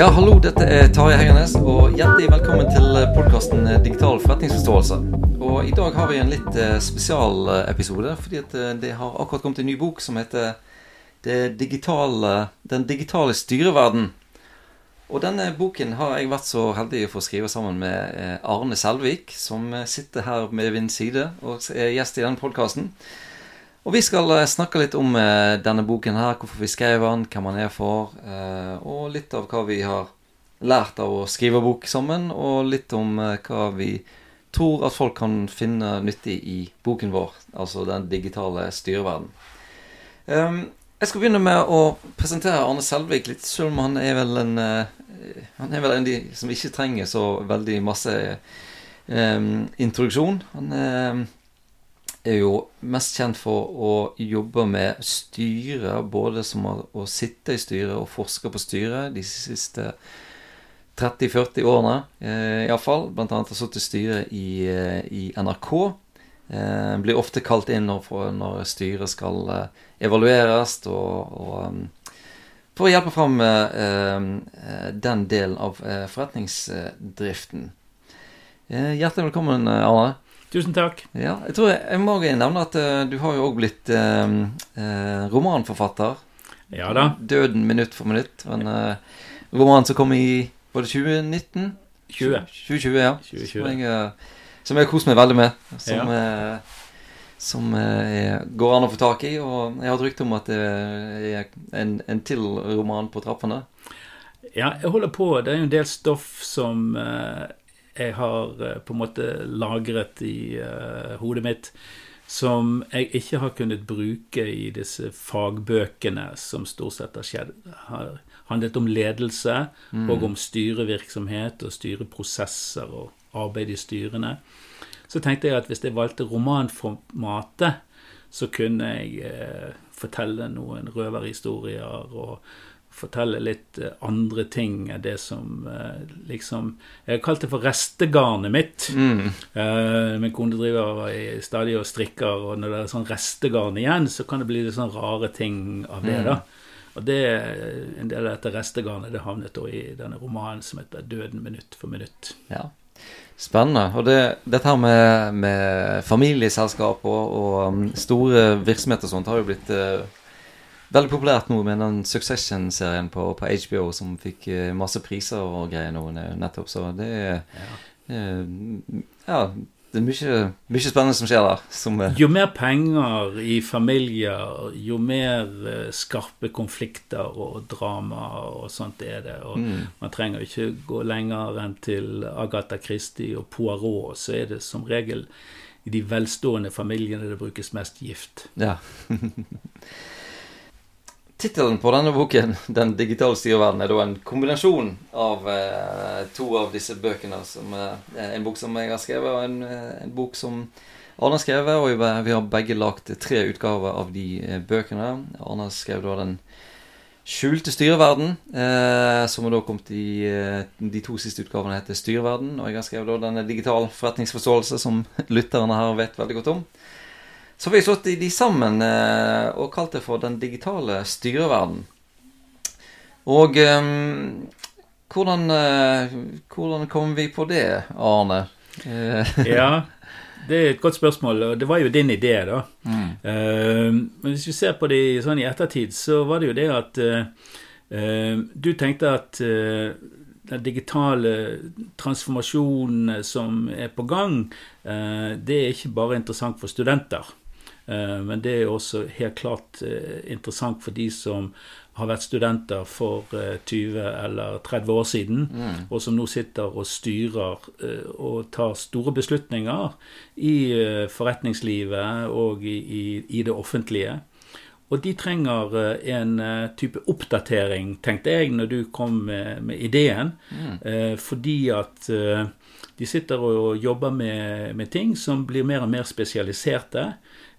Ja, hallo, dette er Tarjei Hegernes, og hjertelig velkommen til podkasten Digital forretningsforståelse. Og i dag har vi en litt eh, spesialepisode, fordi eh, det har akkurat kommet en ny bok som heter digitale, Den digitale styreverden. Og denne boken har jeg vært så heldig å få skrive sammen med eh, Arne Selvik, som sitter her med min side og er gjest i denne podkasten. Og vi skal eh, snakke litt om eh, denne boken her, hvorfor vi skrev den, hvem den er for, eh, og litt av hva vi har lært av å skrive bok sammen, og litt om hva vi tror at folk kan finne nyttig i boken vår, altså den digitale styreverden. Um, jeg skal begynne med å presentere Arne Selvik litt, selv om han er vel en Han er vel en av de som ikke trenger så veldig masse um, introduksjon. Han er er jo mest kjent for å jobbe med styret, både som å, sitte i styret og forske på styret de siste 30-40 årene, eh, iallfall. Blant annet har sittet styret i, eh, i NRK. Eh, blir ofte kalt inn når, når styret skal eh, evalueres, og, og um, for å hjelpe fram eh, den delen av forretningsdriften. hjertelig velkommen, Arne. Tusen takk. Ja, jeg tror jeg, jeg må nevne at uh, du har jo òg blitt uh, uh, romanforfatter. Ja da. 'Døden minutt for minutt'. En roman som kom i Var det 2019? 20. 2020, ja. 2020. Som jeg, som jeg har kost meg veldig med. Som, ja. som går an å få tak i. Og jeg har et rykte om at det er en, en til roman på trappene. Ja, jeg holder på. Det er jo en del stoff som jeg har eh, på en måte lagret i uh, hodet mitt, som jeg ikke har kunnet bruke i disse fagbøkene som stort sett har skjedd. Har handlet om ledelse mm. og om styrevirksomhet og styreprosesser og arbeid i styrene. Så tenkte jeg at hvis jeg valgte romanformatet, så kunne jeg eh, fortelle noen røverhistorier og fortelle litt eh, andre ting enn det som eh, liksom Jeg har kalt det for restegarnet mitt. Mm. Uh, min kone driver stadig og strikker, og når det er sånn restegarn igjen, så kan det bli litt sånn rare ting av det. Mm. da. Og det, en del av dette restegarnet det havnet da i denne romanen som heter 'Døden minutt for minutt'. Ja. Spennende. Og det, dette her med, med familieselskap og, og um, store virksomheter og sånt har jo blitt veldig populært nå med den Succession-serien på, på, HBO som fikk uh, masse priser og greier nå nettopp. Så det er ja. Uh, ja det er mye, mye, spennende som skjer der. Som, jo mer penger i familier, jo mer skarpe konflikter og drama og sånt er det. Og mm. man trenger ikke gå lenger enn til Agatha Christie og Poirot, så er det som regel i de velstående familiene det brukes mest gift. Ja. Tittelen på denne boken, 'Den digitale styreverden', er da en kombinasjon av eh, to av disse bøkene. Som eh, En bok som jeg har skrevet, og en, eh, en bok som Arne har skrevet. Og vi har begge lagt tre utgaver av de eh, bøkene. Arne skrev da 'Den skjulte styreverden', eh, som har da kommet i eh, De to siste utgavene heter 'Styreverden'. Og jeg har skrevet da denne 'Digital forretningsforståelse', som lytterne her vet veldig godt om. Så har vi slått de sammen eh, og kalt det for Den digitale styreverden. Og um, hvordan, uh, hvordan kom vi på det, Arne? ja, det er et godt spørsmål, og det var jo din idé, da. Mm. Uh, men hvis vi ser på det sånn i ettertid, så var det jo det at uh, du tenkte at den digitale transformasjonen som er på gang, det er ikke bare interessant for studenter. Eh, men det er også helt klart eh, interessant for de som har vært studenter for 20 eh, eller 30 år siden, mm. og som nå sitter og styrer og tar store beslutninger i forretningslivet og i, i, i det offentlige. Og de trenger en type oppdatering, tenkte jeg når du kom med, med ideen. Mm. fordi at de sitter og jobber med, med, ting som blir mer og mer spesialiserte.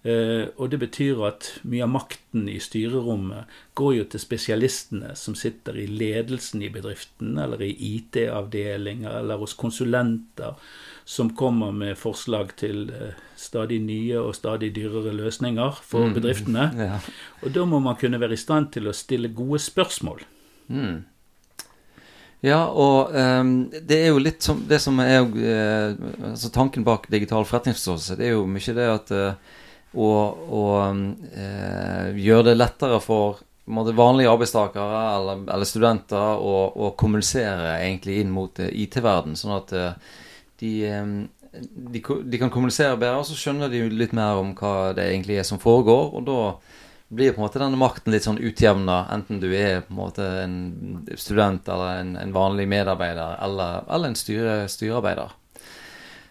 Eh, og det betyr at mye av makten i styrerommet går jo til spesialistene som sitter i ledelsen i bedriften, eller i IT-avdelinger, eller hos konsulenter som kommer med forslag til eh, stadig nye og stadig dyrere løsninger for mm, bedriftene. Ja. Og da må man kunne være i stand til å stille gode spørsmål. Mm. Ja, og um, det er jo litt som det som er uh, altså Tanken bak digital forretningsforståelse, det er jo mye det at uh, å, og eh, gjøre det lettere for måte, vanlige arbeidstakere eller, eller studenter å, å, kommunisere egentlig inn mot IT-verden, sånn at de, um, de, de, kan kommunisere bedre, og så skjønner de litt mer om hva det egentlig er som foregår. og da blir på en måte denne makten litt sånn utjevna, enten du er på en måte en student eller en, en vanlig medarbeider eller, eller en styre, styrearbeider.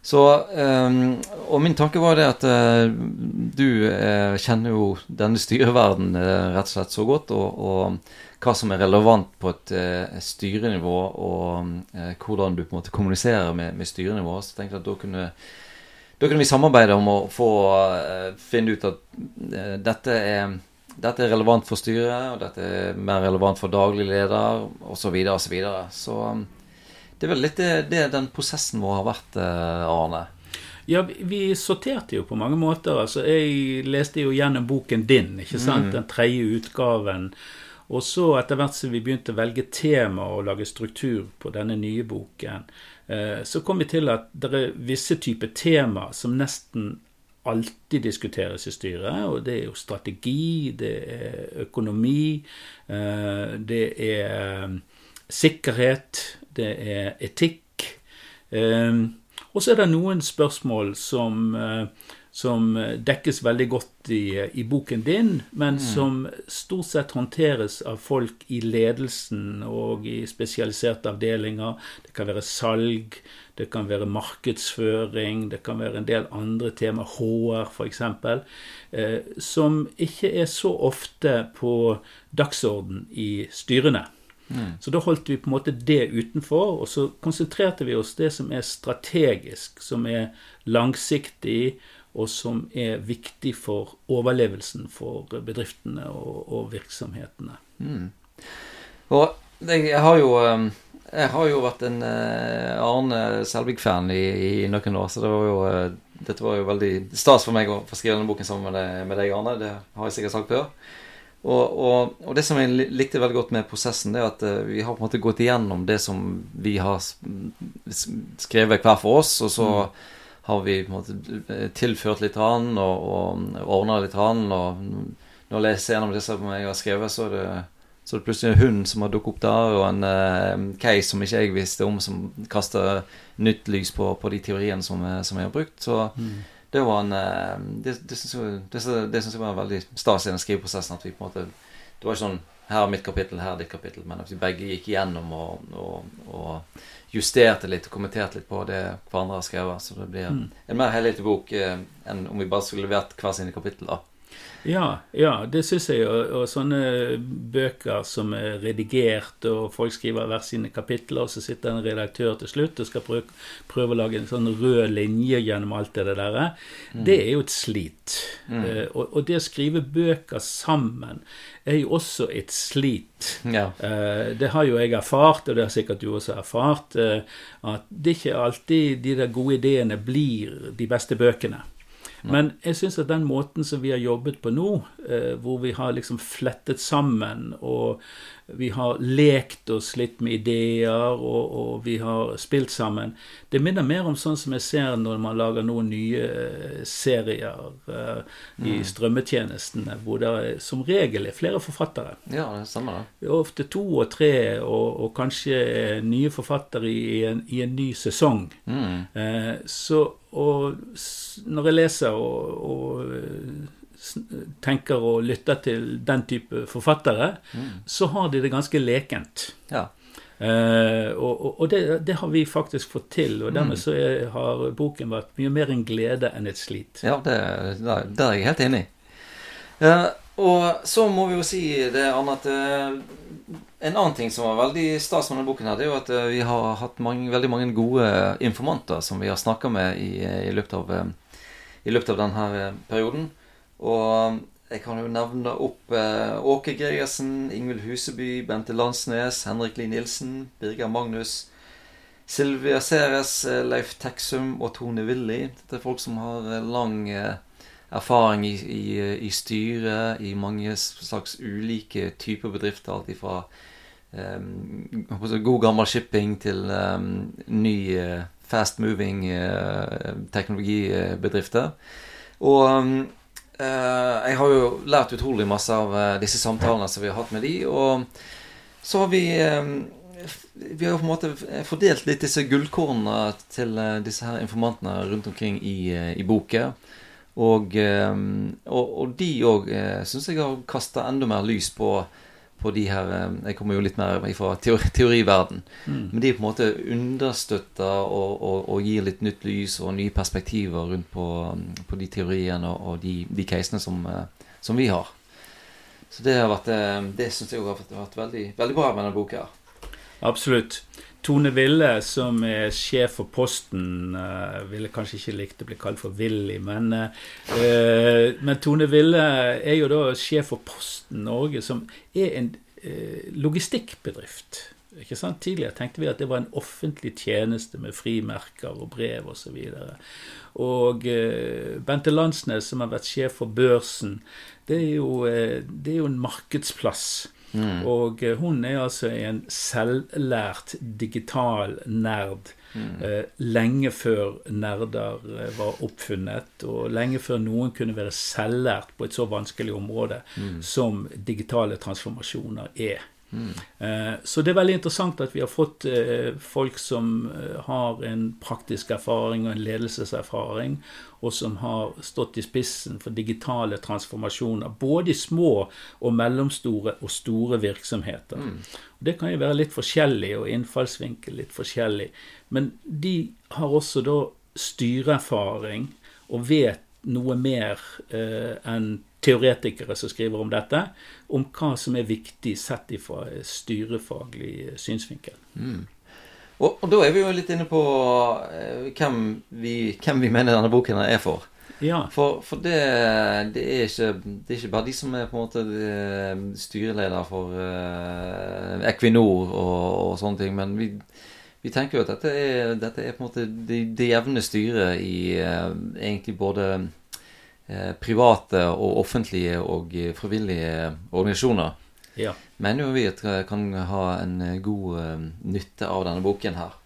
Så, um, og min tanke var det at uh, du uh, kjenner jo denne styreverden uh, rett og slett så godt, og, og, hva som er relevant på et styrenivå, og hvordan du på en måte kommuniserer med, med styrenivået. Så jeg at da kunne, da kunne vi samarbeide om å få finne ut at dette er dette er relevant for styret, og dette er mer relevant for daglig leder, osv., osv. Så, videre, og så, videre. så det er vel litt det, det den prosessen vår har vært, eh, Arne. Ja, vi sorterte jo på mange måter. Altså, jeg leste jo gjennom boken din, ikke sant? Mm. Den tredje utgaven. Og så etter hvert som vi begynte å velge tema og lage struktur på denne nye boken, eh, så kom vi til at det er visse typer tema som nesten alltid diskuteres i styret. Og det er jo strategi, det er økonomi, eh, det er sikkerhet, det er etikk. Eh, og så er det noen spørsmål som som dekkes veldig godt i, i boken din, men mm. som stort sett håndteres av folk i ledelsen og i spesialiserte avdelinger. Det kan være salg, det kan være markedsføring, det kan være en del andre tema, HR f.eks., eh, som ikke er så ofte på dagsorden i styrene. Så da holdt vi på en måte det utenfor, og så konsentrerte vi oss det som er strategisk, som er langsiktig, og som er viktig for overlevelsen for bedriftene og, og virksomhetene. Mm. Og jeg har jo um, jeg har jo vært en uh, Arne Selvik-fan i, i, noen år, så det var jo, uh, dette var jo veldig stas for meg å få skrive denne boken sammen med, deg, Arne. Det har jeg sikkert sagt før. Og, og, og, det som jeg likte veldig godt med prosessen, det er at uh, vi har på en måte gått igjennom det som vi har skrevet hver for oss, og så mm. har vi på en måte tilført litt rann, og, og ordna litt. Rann, og når jeg leser gjennom det som jeg har skrevet, så er det så det er plutselig en hund som har dukket opp der, og en uh, case som ikke jeg visste om, som kaster nytt lys på, på de teoriene som, eh, som, jeg har brukt. Så mm. Det var en uh, Det, det syns jeg, var veldig stas i den skriveprosessen. At vi på en måte Det var ikke sånn her er mitt kapittel, her er ditt kapittel, men at vi begge gikk igjennom og, og, og justerte litt og kommenterte litt på det hverandre har skrevet. Så det blir mm. en mer helhetlig bok uh, enn om vi bare skulle levert hver sine kapittel. da. Ja, ja det syns jeg. Og, og, sånne bøker som er redigert, og folk skriver hver sine kapitler, og så sitter en redaktør til slutt og skal prøve, prøve å lage en sånn rød linje gjennom alt det der, mm. det er jo et slit. Mm. Uh, og, og, det å skrive bøker sammen er jo også et slit. Ja. Uh, det har jo jeg erfart, og det har sikkert du også erfart, uh, at det ikke alltid de der gode ideene blir de beste bøkene. Men jeg syns at den måten som vi har jobbet på nå, eh, hvor vi har liksom flettet sammen og vi har lekt oss litt med ideer, og, og, vi har spilt sammen. Det minner mer om sånn som jeg ser når man lager noen nye uh, serier mm. i strømmetjenestene, hvor det som regel er flere forfattere. Ja, det stemmer det. Ofte to og tre, og, og kanskje nye forfattere i en, i en ny sesong. Mm. Så og når jeg leser og, og tenker og lytter til den type forfattere, mm. så har de det ganske lekent. Ja. Eh, og, og det, det, har vi faktisk fått til, og dermed mm. så er, har boken vært mye mer en glede enn et slit. Ja, det, det er jeg helt enig i. Uh, og så må vi jo si det, Anne, at uh, en annen ting som var veldig stas med denne boken, her, det er jo at vi har hatt mange, veldig mange gode informanter som vi har snakka med i, i, løpet av, i løpet av denne perioden. Og jeg kan jo nevne opp eh, Åke Gregersen, Ingvild Huseby, Bente Landsnes, Henrik Lie Nilsen, Birger Magnus, Silvia Ceres, eh, Leif Teksum og Tone Willy. Dette er folk som har eh, lang eh, erfaring i, i, i styret i mange slags ulike typer bedrifter. Alt fra um, god gammel shipping til um, ny uh, fast moving uh, teknologibedrifter. Og um, uh, jeg har jo lært utrolig masse av disse samtalene som vi har hatt med de, og så har vi vi har på en måte fordelt litt disse gullkornene til disse her informantene rundt omkring i, i boka. Og, og, og de òg syns jeg har kasta enda mer lys på på de her eh, Jeg kommer jo litt mer fra teori, teoriverden. Mm. Men de på en måte understøtter og, og, og, gir litt nytt lys og nye perspektiver rundt på, på de teoriene og, og de, de casene som, eh, som, vi har. Så det har vært eh, Det syns jeg har vært, vært veldig, veldig, bra med denne boka. Absolutt. Tone Ville, som er sjef for Posten, uh, ville kanskje ikke likt å bli kalt for Willy, men, uh, men Tone Ville er jo da sjef for Posten Norge, som er en uh, logistikkbedrift. Ikke sant? Tidligere tenkte vi at det var en offentlig tjeneste med frimerker og brev osv. Og, så og Bente Landsnes, som har vært sjef for Børsen, det er jo, det er jo en markedsplass. Mm. Og eh, hun er altså en selvlært digital nerd. Mm. Eh, lenge før nerder eh, var oppfunnet, og lenge før noen kunne være selvlært på et så vanskelig område mm. som digitale transformasjoner er. Mm. Så det er veldig interessant at vi har fått folk som har en praktisk erfaring og en ledelseserfaring, og som har stått i spissen for digitale transformasjoner. Både i små og mellomstore og store virksomheter. Mm. Det kan jo være litt forskjellig, og innfallsvinkel litt forskjellig. Men de har også da styreerfaring og vet noe mer eh, enn teoretikere som skriver om dette, om hva som er viktig sett ifra styrefaglig synsvinkel. Mm. Og, og, da er vi jo litt inne på eh, hvem, vi, hvem, vi, mener denne boken er for. Ja. For, for det, det, er ikke, det, er ikke, bare de som er på en måte eh, styreleder for uh, Equinor og, og, sånne ting. Men vi, vi tenker jo at dette er, dette er på en måte det, det jevne styret i uh, egentlig både private og offentlige og frivillige organisasjoner. Ja. Mener jo vi at vi kan ha en eh, god nytte av denne boken her.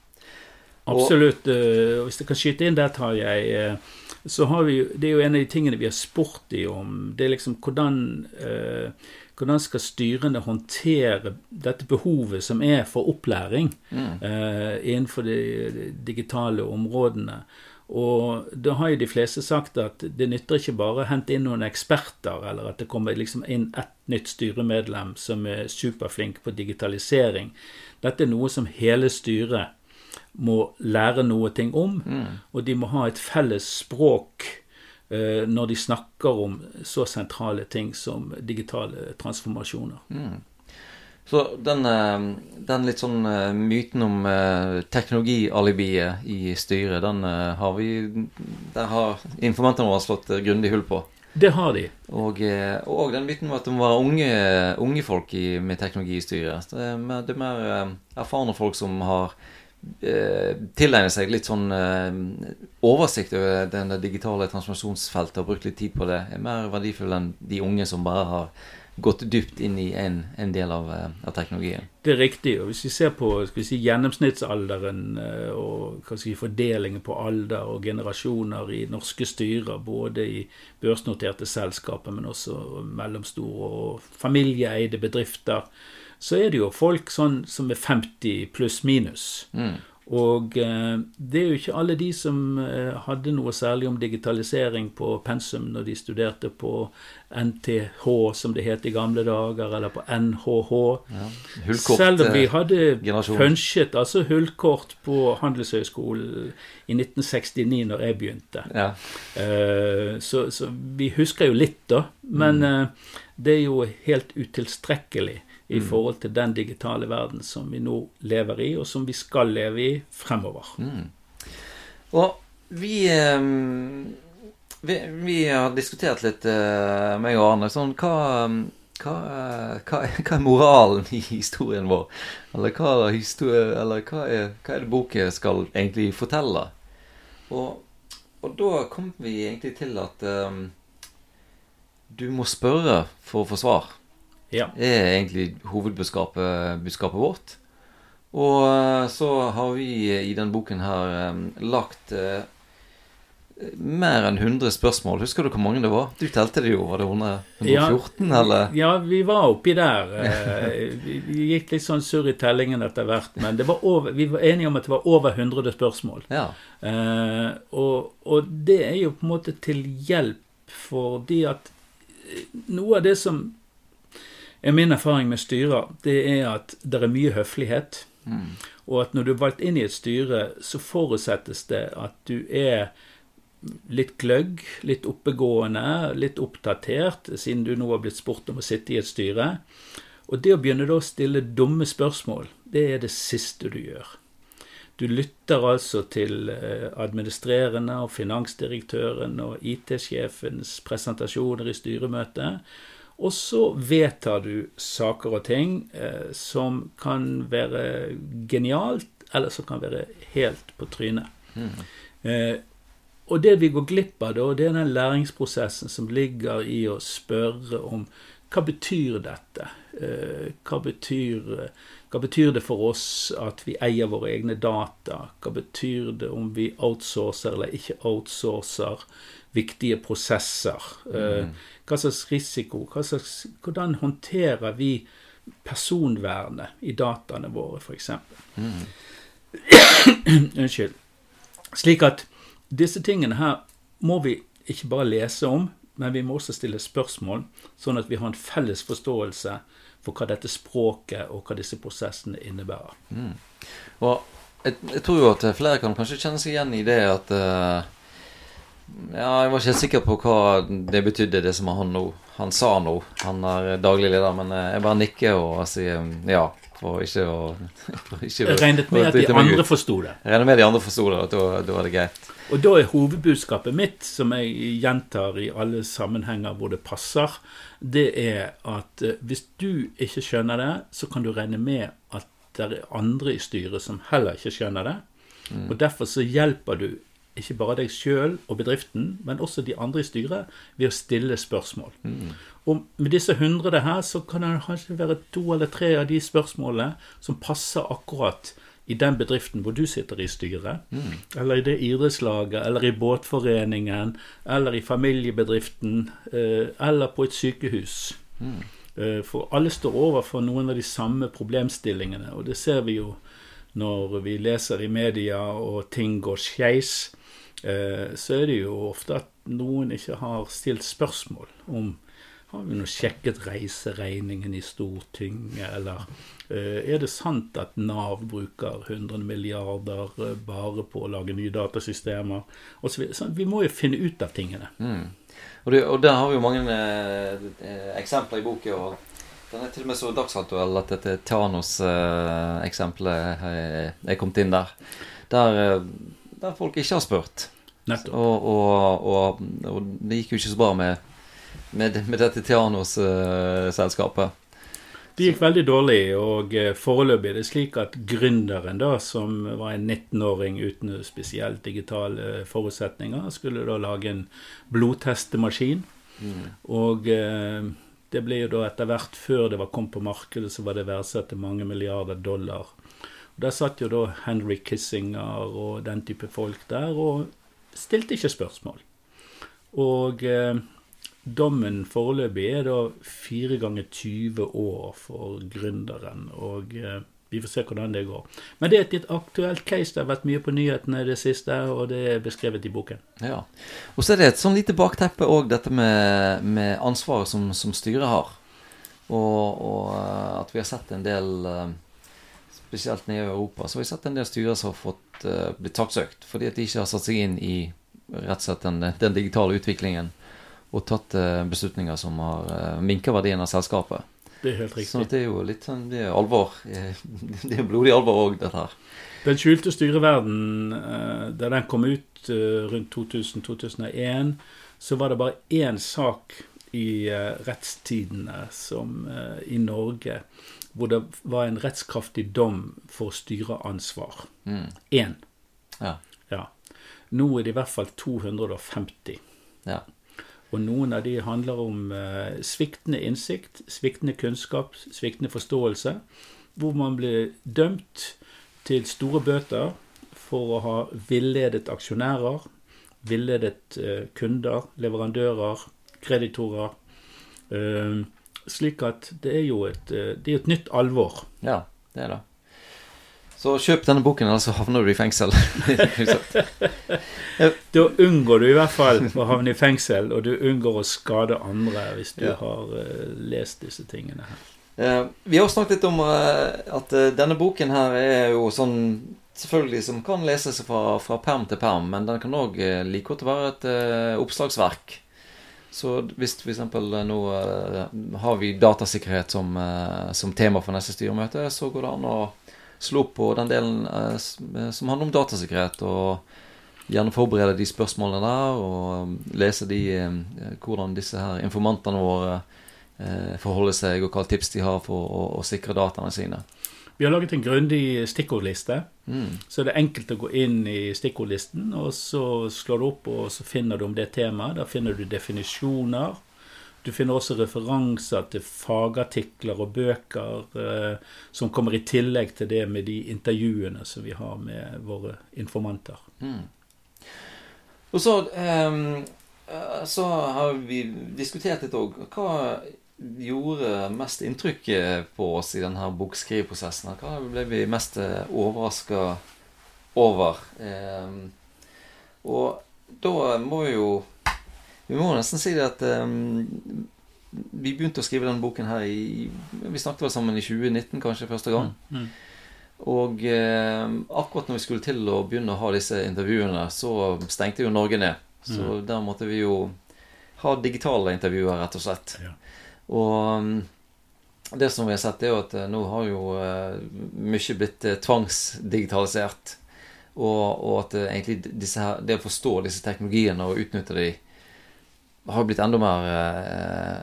Absolutt. Og, hvis jeg kan skyte inn der, tar jeg så har vi Det er jo en av de tingene vi har spurt dem om. Det er liksom hvordan eh, hvordan skal styrene håndtere dette behovet som er for opplæring mm. eh, innenfor de digitale områdene. Og da har jo de fleste sagt at det nytter ikke bare å hente inn noen eksperter, eller at det kommer liksom inn ett nytt styremedlem som er superflink på digitalisering. Dette er noe som hele styret må lære noe ting om, mm. og de må ha et felles språk uh, når de snakker om så sentrale ting som digitale transformasjoner. Mm. Så denne eh, den, litt sånn uh, myten om uh, teknologialibiet i styret, den har vi Der har informantene våre slått grundig hull på. Det har de. Og, og den myten om at det være unge, unge folk i, med teknologi i styret. Det er, mer, det er mer erfarne folk som har tilegnet seg litt sånn oversikt over det digitale transformasjonsfeltet og brukt litt tid på det. Er mer verdifull enn de unge som bare har gått dypt inn i en, en del av, eh, av, teknologien. Det er riktig. og Hvis vi ser på vi si, gjennomsnittsalderen eh, og si, fordelingen på alder og generasjoner i norske styrer, både i børsnoterte selskaper, men også mellomstore og familieeide bedrifter, så er det jo folk sånn som er 50 pluss minus. Mm. Og eh, det er jo ikke alle de som eh, hadde noe særlig om digitalisering på pensum når de studerte på NTH, som det het i gamle dager, eller på NHH. Ja, Selv om vi hadde generasjon. punchet altså hullkort på Handelshøyskolen i 1969, når jeg begynte. Ja. Eh, så, så, vi husker jo litt, da. Men mm. det er jo helt utilstrekkelig i mm. forhold til den digitale verden som vi nå lever i, og som vi skal leve i fremover. Mm. Og vi, ehm, vi, vi har diskutert litt, uh, meg og Arne, sånn hva, hva, hva, hva, er moralen i historien vår? Eller hva, historie, eller hva, er, hva er det boken skal egentlig fortelle? Og, og da kom vi egentlig til at um, du må spørre for å få svar. Ja. er egentlig hovedbudskapet vårt. Og eh, så har vi i denne boken her eh, lagt eh, mer enn 100 spørsmål. Husker du hvor mange det var? Du telte det jo. Var det 100, 114, eller? Ja, vi var oppi der. Eh, Vi, gikk litt sånn surr i tellingen etter hvert. Men det var over, vi var enige om at det var over 100 spørsmål. Ja. Eh, og, og det er jo på en måte til hjelp fordi at eh, noe av det som min erfaring med styrer, det er at det er mye høflighet. Og at når du er valgt inn i et styre, så forutsettes det at du er litt gløgg, litt oppegående, litt oppdatert, siden du nå har blitt spurt om å sitte i et styre. Og det å begynne da å stille dumme spørsmål, det er det siste du gjør. Du lytter altså til eh, administrerende og finansdirektøren og IT-sjefens presentasjoner i styremøtet. Og så vedtar du saker og ting eh, som kan være genialt, eller som kan være helt på trynet. Eh, og det vi går glipp av da, det er den læringsprosessen som ligger i å spørre om hva betyr dette? Eh, hva betyr, hva betyr det for oss at vi eier våre egne data? Hva betyr det om vi outsourcer eller ikke outsourcer viktige prosesser? Mm. Hva slags risiko? Hva slags, hvordan håndterer vi personvernet i dataene våre, f.eks.? Unnskyld. Slik at disse tingene her må vi ikke bare lese om, men vi må også stille spørsmål, sånn at vi har en felles forståelse for hva dette språket og hva disse prosessene innebærer. Og jeg, jeg tror jo at flere kan kanskje kjenne seg igjen i det at uh, Ja, jeg var ikke helt sikker på hva det betydde, det som han nå Han sa noe. Han er daglig leder, men eh, jeg bare nikker og sier ja. For ikke å for ikke å- Jeg regnet med at de andre forsto det. Jeg regner med de andre forsto det. og Da, da var det greit. Og da er hovedbudskapet mitt, som jeg gjentar i alle sammenhenger hvor det passer, det er at eh, hvis du ikke skjønner det, så kan du regne med at det er andre i styret som heller ikke skjønner det. Og derfor så hjelper du ikke bare deg sjøl og bedriften, men også de andre i styret ved å stille spørsmål. Og med disse hundrede her, så kan det kanskje være to eller tre av de spørsmålene som passer akkurat i den bedriften hvor du sitter i styret, eller i det idrettslaget, eller i båtforeningen, eller i familiebedriften, eh, eller på et sykehus. Mm. For alle står overfor noen av de samme problemstillingene, og det ser vi jo når vi leser i media og ting går skeis. Eh, Så er det jo ofte at noen ikke har stilt spørsmål om har vi nå sjekket reiseregningen i Stortinget, eller eh, er det sant at Nav bruker 100 milliarder eh, bare på å lage nye datasystemer? Og så videre. Sånn, vi må jo finne ut av tingene. Og, det, og der har vi jo mange eh, eksempler i boken. Og den er til og med så dagsaktuell at dette Thanos-eksempelet eh, er kommet inn der. Der, der folk ikke har spurt. Og, og, og, det gikk jo ikke så bra med, med, med dette Tianos-selskapet. Det gikk veldig dårlig, og eh, foreløpig er det slik at gründeren, da, som var en 19-åring uten spesielt digitale forutsetninger, skulle da lage en blodtestemaskin. Og eh, det ble jo da etter hvert, før det var kommet på markedet, så var det verdsatt til mange milliarder dollar. Og Der satt jo da Henry Kissinger og den type folk der, og stilte ikke spørsmål. Og eh, dommen foreløpig er da fire ganger 20 år for gründeren. Og eh, vi får se hvordan det går. Men det er et litt aktuelt case. Det har vært mye på nyhetene i det siste, og det er beskrevet i boken. Ja. Og så er det et sånn lite bakteppe òg, dette med, med ansvaret som, som styret har. Og, og eh, at vi har sett en del eh, Spesielt nede i Europa så har vi sett en del styrer som har fått uh, blitt saksøkt fordi at de ikke har satt seg inn i rett og slett den, den digitale utviklingen og tatt uh, beslutninger som har uh, minket verdien av selskapet. Det er helt riktig. Så det er jo litt sånn Det er alvor. Det er blodig alvor òg, dette her. Den skjulte styreverden, da den kom ut rundt 2000-2001, så var det bare én sak i rettstidene som i Norge hvor det var en rettskraftig dom for styreansvar. Mm. Én. Ja. Ja. Nå er det i hvert fall 250. ja. Og noen av de handler om eh, sviktende innsikt, sviktende kunnskap, sviktende forståelse. Hvor man blir dømt til store bøter for å ha villedet aksjonærer, villedet eh, kunder, leverandører, kreditorer. Eh, slik at det er jo et, eh, det er et nytt alvor. Ja, det er det. Så kjøp denne boken, eller så havner du i fengsel. da unngår du i hvert fall å havne i fengsel, og du unngår å skade andre hvis du Ja. har uh, lest disse tingene her. Uh, vi har snakket litt om uh, at denne boken her er jo sånn Selvfølgelig som kan leses fra, fra perm til perm, men den kan òg like godt være et oppslagsverk. Så hvis f.eks. nå eh, har vi datasikkerhet som, eh, som tema for neste styremøte, så går det an å slå opp på den delen eh, eh, som handler om datasikkerhet, og gjerne forberede de spørsmålene der, og lese de eh, hvordan disse her informantene våre eh, forholder seg, og hva tips de har for å, å sikre dataene sine. Vi har laget en grundig stikkordliste, Mm. så det er enkelt å gå inn i stikkordlisten, og så slår du opp, og så finner du om det temaet. Der finner du definisjoner. Du finner også referanser til fagartikler og bøker eh, som kommer i tillegg til det med de intervjuene som vi har med våre informanter. Mm. Og så ehm, eh, Så har vi diskutert litt òg. Hva gjorde mest inntrykk eh, på oss i denne bokskriveprosessen? Hva ble vi mest overraska over? Eh, og da må vi jo Vi må nesten si det at eh, vi begynte å skrive denne boken her i Vi snakket vel sammen i 2019, kanskje, første gang. Mm. Og eh, akkurat når vi skulle til å begynne å ha disse intervjuene, så stengte jo Norge ned. Så der måtte vi jo ha digitale intervjuer, rett og slett. Ja. Og mm, det som vi har sett, er jo at eh, nå har jo eh, mye blitt eh, tvangsdigitalisert. Og, og at egentlig her, det å forstå disse teknologiene og utnytte de har blitt enda mer,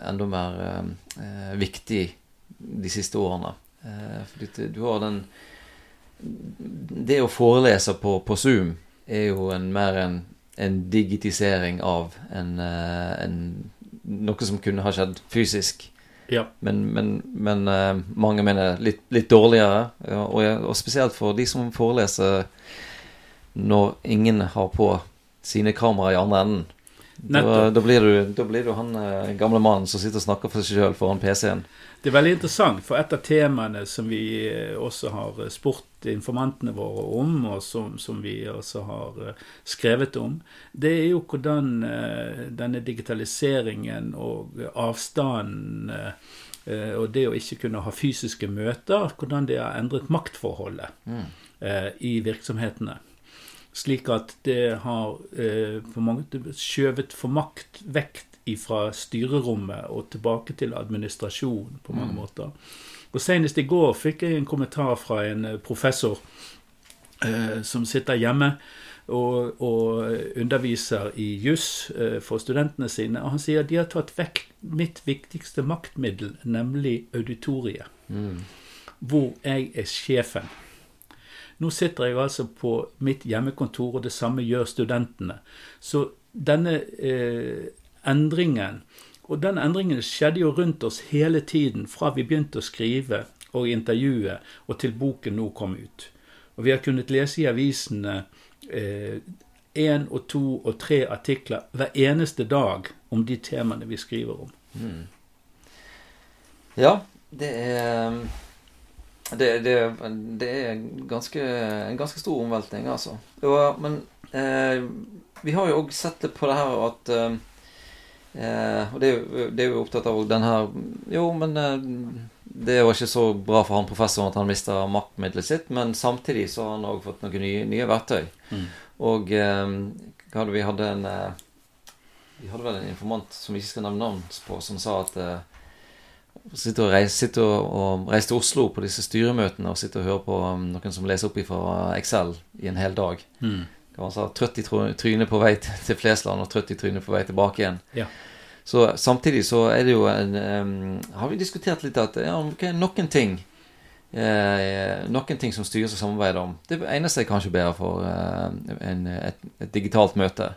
enda mer viktig de siste årene. Fordi du har den Det å forelese på, på Zoom er jo en, mer en, en digitisering av en, en, noe som kunne ha skjedd fysisk. Ja. Men, men, men eh, mange mener litt, litt dårligere. Ja, og, og spesielt for de som foreleser når ingen har på sine kameraer i andre enden. Da, da, blir du, da blir du han eh, gamle mannen som sitter og snakker for seg sjøl foran PC-en. Det er veldig interessant, for et av temaene som vi eh, også har spurt informantene våre om, og som, som vi også har eh, skrevet om, det er jo hvordan eh, denne digitaliseringen og avstanden eh, eh, og det å ikke kunne ha fysiske møter, hvordan det har endret maktforholdet Mm. eh, i virksomhetene. Slik at det har eh, skjøvet for makt vekt fra styrerommet og tilbake til administrasjon på mange måter. Og Senest i går fikk jeg en kommentar fra en eh, professor eh, som sitter hjemme og, og underviser i juss eh, for studentene sine. Og han sier at de har tatt vekk mitt viktigste maktmiddel, nemlig auditoriet Mm. hvor jeg er sjefen. Nå sitter jeg altså på mitt hjemmekontor, og det samme gjør studentene. Så denne eh, endringen Og den endringen skjedde jo rundt oss hele tiden fra vi begynte å skrive og intervjue, og til boken nå kom ut. Og vi har kunnet lese i avisene én og to og tre artikler hver eneste dag om de temaene vi skriver om. Mm. Ja, det er det, det, det er ganske, en ganske stor omveltning, altså. Og, men eh, vi har jo òg sett det på det her at eh, eh, Og det, det er jo opptatt av den her Jo, men eh, det var ikke så bra for han professoren at han mista maktmiddelet sitt, men samtidig så har han òg fått noen nye, nye verktøy. Mm. Og eh, hadde vi hadde en eh, Vi hadde vel en informant som vi ikke skal nevne navn på, som sa at eh, Sitte og reise, sitter og, og reiser til Oslo på disse styremøtene og sitte og høre på um, noen som leser opp fra Excel i en hel dag. Mm. Han sa trøtt i trynet på vei til, til Flesland og trøtt i trynet på vei tilbake igjen. Ja. Så samtidig så er det jo en um, Har vi diskutert litt at ja, okay, noen ting eh, Noen ting som styres og samarbeider om. Det eneste er kanskje bedre for eh, en, et, et digitalt møte.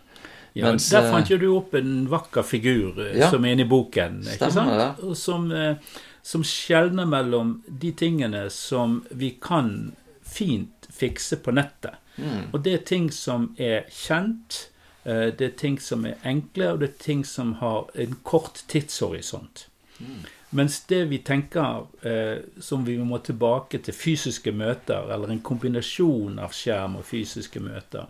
Ja, Mens, Der fant jo du opp en vakker figur eh, Ja. som er inne i boken. ikke Stemmer sant? det. Som, eh, som skjelner mellom de tingene som vi kan fint fikse på nettet. mm, Og det er ting som er kjent, eh, det er ting som er enkle, og det er ting som har en kort tidshorisont. Mens det vi tenker eh, som vi må tilbake til fysiske møter, eller en kombinasjon av skjerm og fysiske møter,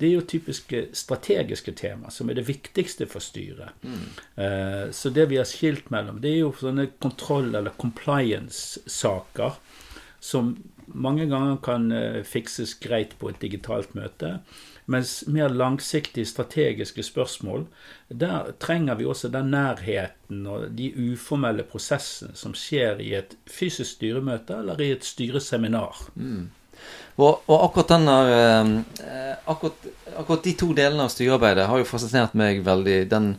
det er jo typiske strategiske tema, som er det viktigste for styret. Eh, så det vi har skilt mellom, det er jo sånne kontroll- eller compliance-saker som mange ganger kan eh, fikses greit på et digitalt møte. Mens mer langsiktige strategiske spørsmål, der trenger vi også den nærheten og de uformelle prosessene som skjer i et fysisk styremøte eller i et styreseminar. Og, og akkurat denne eh, akkurat, akkurat de to delene av styrearbeidet har jo fascinert meg veldig. Den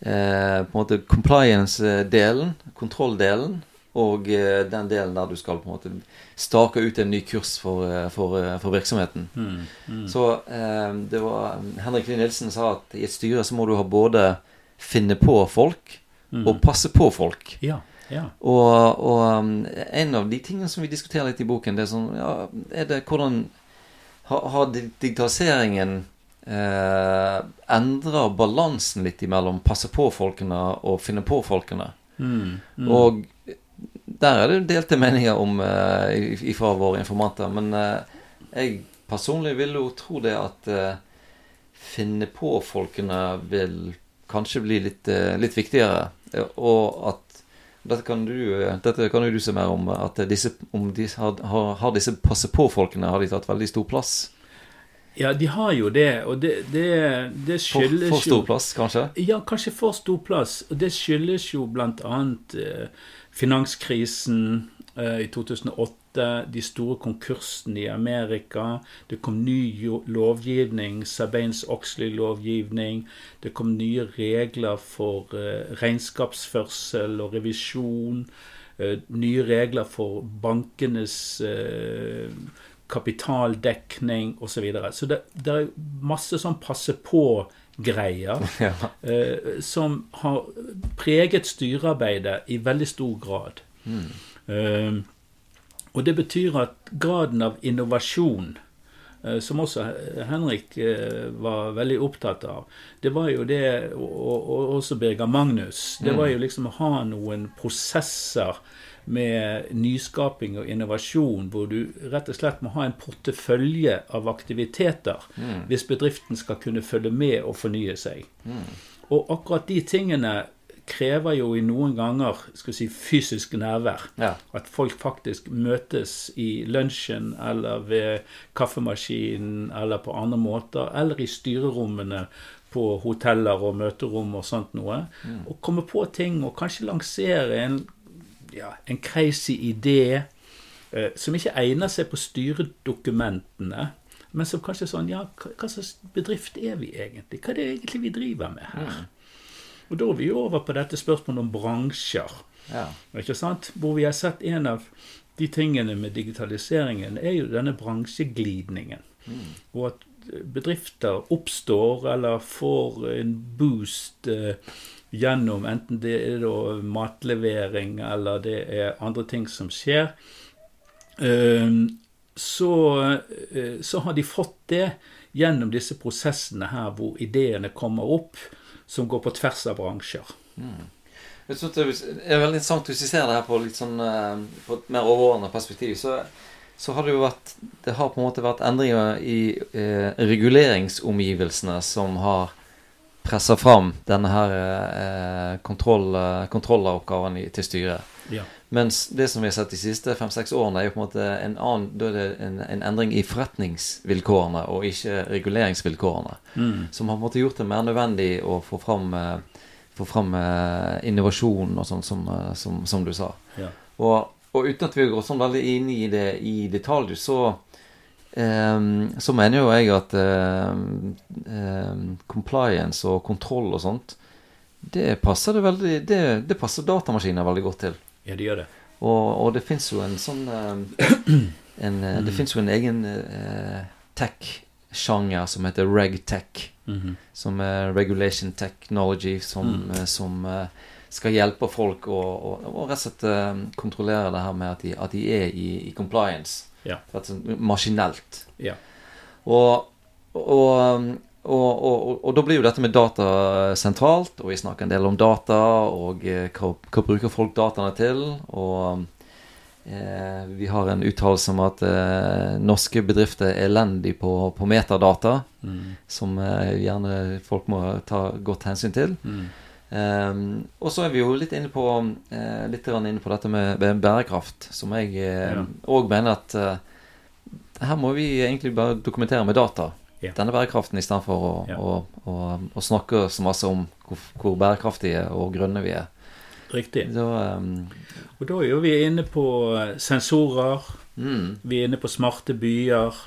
eh, på en måte compliance-delen, kontrolldelen, og eh, den delen der du skal på en måte stake ut en ny kurs for, for, for, virksomheten. Mm, virksomheten. Så eh, det var Henrik Lie Nilsen sa at i et styre så må du ha både finne på folk og passe på folk. Ja, ja. Og, og um, en av de tingene som vi diskuterer litt i boken, det er sånn ja, Er det hvordan Har, har digitaliseringen eh, endra balansen litt imellom passe på-folkene og finne på-folkene? Mm, mm. Og der er det delte meninger om eh, ifra våre informanter. Men eh, jeg personlig vil jo tro det at eh, finne på-folkene vil kanskje bli litt, eh, litt viktigere. Eh, Og at dette kan, du, eh, dette kan jo du se mer om. At disse, om de har, har, har disse passe på-folkene har de tatt veldig stor plass? ja, de har jo det, og det, det, det For, for stor plass, kanskje? Ja, kanskje for stor plass. Og det skyldes jo bl.a. Eh, finanskrisen eh, i 2008, de store konkursene i Amerika. Det kom ny lovgivning, Sarbanes-Oxley-lovgivning. Det kom nye regler for eh, regnskapsførsel og revisjon. Eh, nye regler for bankenes eh, kapitaldekning osv. Så, videre. så det, det er masse sånn passe på-greier Ja. eh, som har preget styrearbeidet i veldig stor grad. Eh, og det betyr at graden av innovasjon, eh, som også Henrik eh, var veldig opptatt av, det var jo det, og, og også Birger Magnus, det var jo liksom å ha noen prosesser med nyskaping og innovasjon, hvor du rett og slett må ha en portefølje av aktiviteter hvis bedriften skal kunne følge med og fornye seg. Og akkurat de tingene krever jo i noen ganger skal si, fysisk nærvær. Ja. At folk faktisk møtes i lunsjen eller ved kaffemaskinen eller på andre måter, eller i styrerommene på hoteller og møterom og sånt noe. Og komme på ting og kanskje lansere en, ja, en crazy idé eh, som ikke egner seg på styredokumentene. Men som kanskje sånn Ja, hva, slags bedrift er vi egentlig? Hva er det egentlig vi driver med her? Og da er vi over på dette spørsmålet om bransjer. Ja. Ikke sant? Hvor vi har sett en av de tingene med digitaliseringen, er jo denne bransjeglidningen. Og at bedrifter oppstår eller får en boost eh, gjennom enten det er matlevering eller det er andre ting som skjer. Ehm, så, eh, så har de fått det gjennom disse prosessene her hvor ideene kommer opp som går på tvers av bransjer. Jeg synes det er veldig interessant hvis vi ser det her på, litt sånn, eh, på et mer overordnet perspektiv. Så, så har det jo vært Det har på en måte vært endringer i eh, reguleringsomgivelsene som har pressa fram denne her eh, kontroll, eh, kontrolloppgaven til styret. Ja. Mens det som vi har sett de siste fem-seks årene, er jo på en måte en annen Da er det en, en endring i forretningsvilkårene og ikke reguleringsvilkårene. Mm. Som har på en måte gjort det mer nødvendig å få fram, eh, få fram eh, innovasjon og sånn, som, eh, som, som du sa. Ja. Og, og uten at vi går sånn veldig inn i det i detalj, så Um, så mener jo jeg at um, um, compliance og kontroll og sånt det passer, det, veldig, det, det passer datamaskiner veldig godt til. Ja, de gjør det. Og, og det fins jo en sånn ehm, en, eh, Det fins jo en egen eh, tech-sjanger som heter regtech. -hmm. som er regulation technology, som, eh, som eh, skal hjelpe folk å, å, å rett og slett eh, kontrollere det her med at de, at de er i, i compliance. Ja. Maskinelt. Ja. Og, og, og, og, og da blir jo dette med data sentralt, og vi snakker en del om data, og eh, hva, hva bruker folk dataene til? Og eh, vi har en uttalelse om at eh, norske bedrifter er elendige på, på metadata, Mm. som eh, gjerne folk må ta godt hensyn til. Mm. Um, og så er vi jo litt inne på eh, litt inne på dette med, bærekraft, som jeg Ja. mener at eh, her må vi egentlig bare dokumentere med data. Ja. Denne bærekraften istedenfor å, Ja. å, å, å snakke så masse om hvor, hvor bærekraftige og grønne vi er. Riktig. Da, um, Og da er vi inne på eh, sensorer, mm, vi er inne på smarte byer,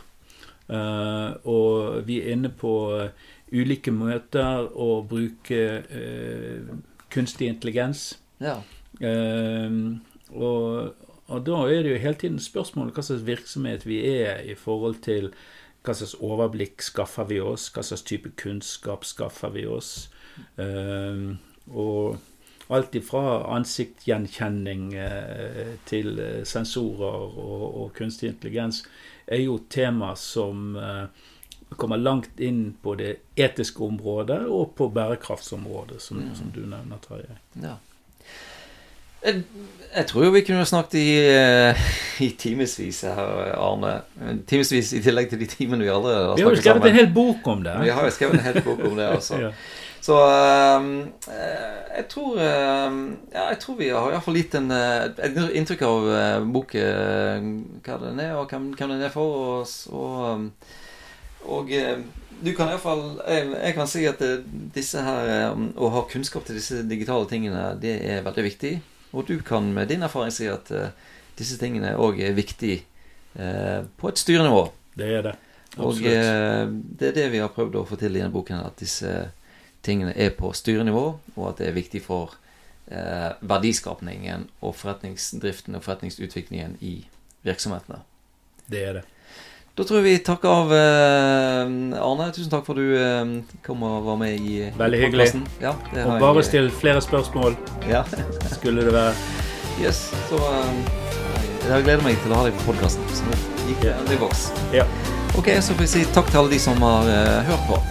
uh, og vi er inne på eh, ulike møter å bruke uh, kunstig intelligens. ja. Uh, og, og da er det jo hele tiden spørsmålet hva slags virksomhet vi er i forhold til hva slags overblikk skaffer vi oss, hva slags type kunnskap skaffer vi oss. Eh, og alt ifra ansiktsgjenkjenning eh, til eh, sensorer og, og kunstig intelligens er jo tema som kommer langt inn på det etiske området og på bærekraftsområdet, som, Mm. som du nevner, Tarjei. ja. Jeg, jeg tror jo vi kunne snakket i, eh, i timevis her, Arne. Timevis i tillegg til de timene vi allerede har snakket sammen. Vi har jo skrevet en hel bok om det. Vi har jo skrevet en hel bok om det, altså. Ja. Så eh, jeg tror um, Ja, jeg tror vi har iallfall gitt en, et inntrykk av boken, bok, hva den er, og hvem, hvem den er for oss. Og, og du kan iallfall jeg, jeg kan si at disse her Å ha kunnskap til disse digitale tingene, det er veldig viktig. Og du kan med din erfaring si at eh, disse tingene òg er viktig eh, på et styrenivå. Det er det. Absolutt. Og det er det vi har prøvd å få til i denne boken, at disse tingene er på styrenivå, og at det er viktig for eh, verdiskapningen og forretningsdriften og forretningsutviklingen i virksomhetene. Det er det. Da tror jeg vi takker av eh, Arne. Tusen takk for at du eh, kom og var med i Veldig hyggelig. Ja, Og jeg- bare still flere spørsmål, Ja. skulle det være. Yes. Så eh, jeg gleder meg til å ha deg på podkasten. Så gikk det endelig i boks. Ja. Ok, så får vi si takk til alle de som har eh, hørt på.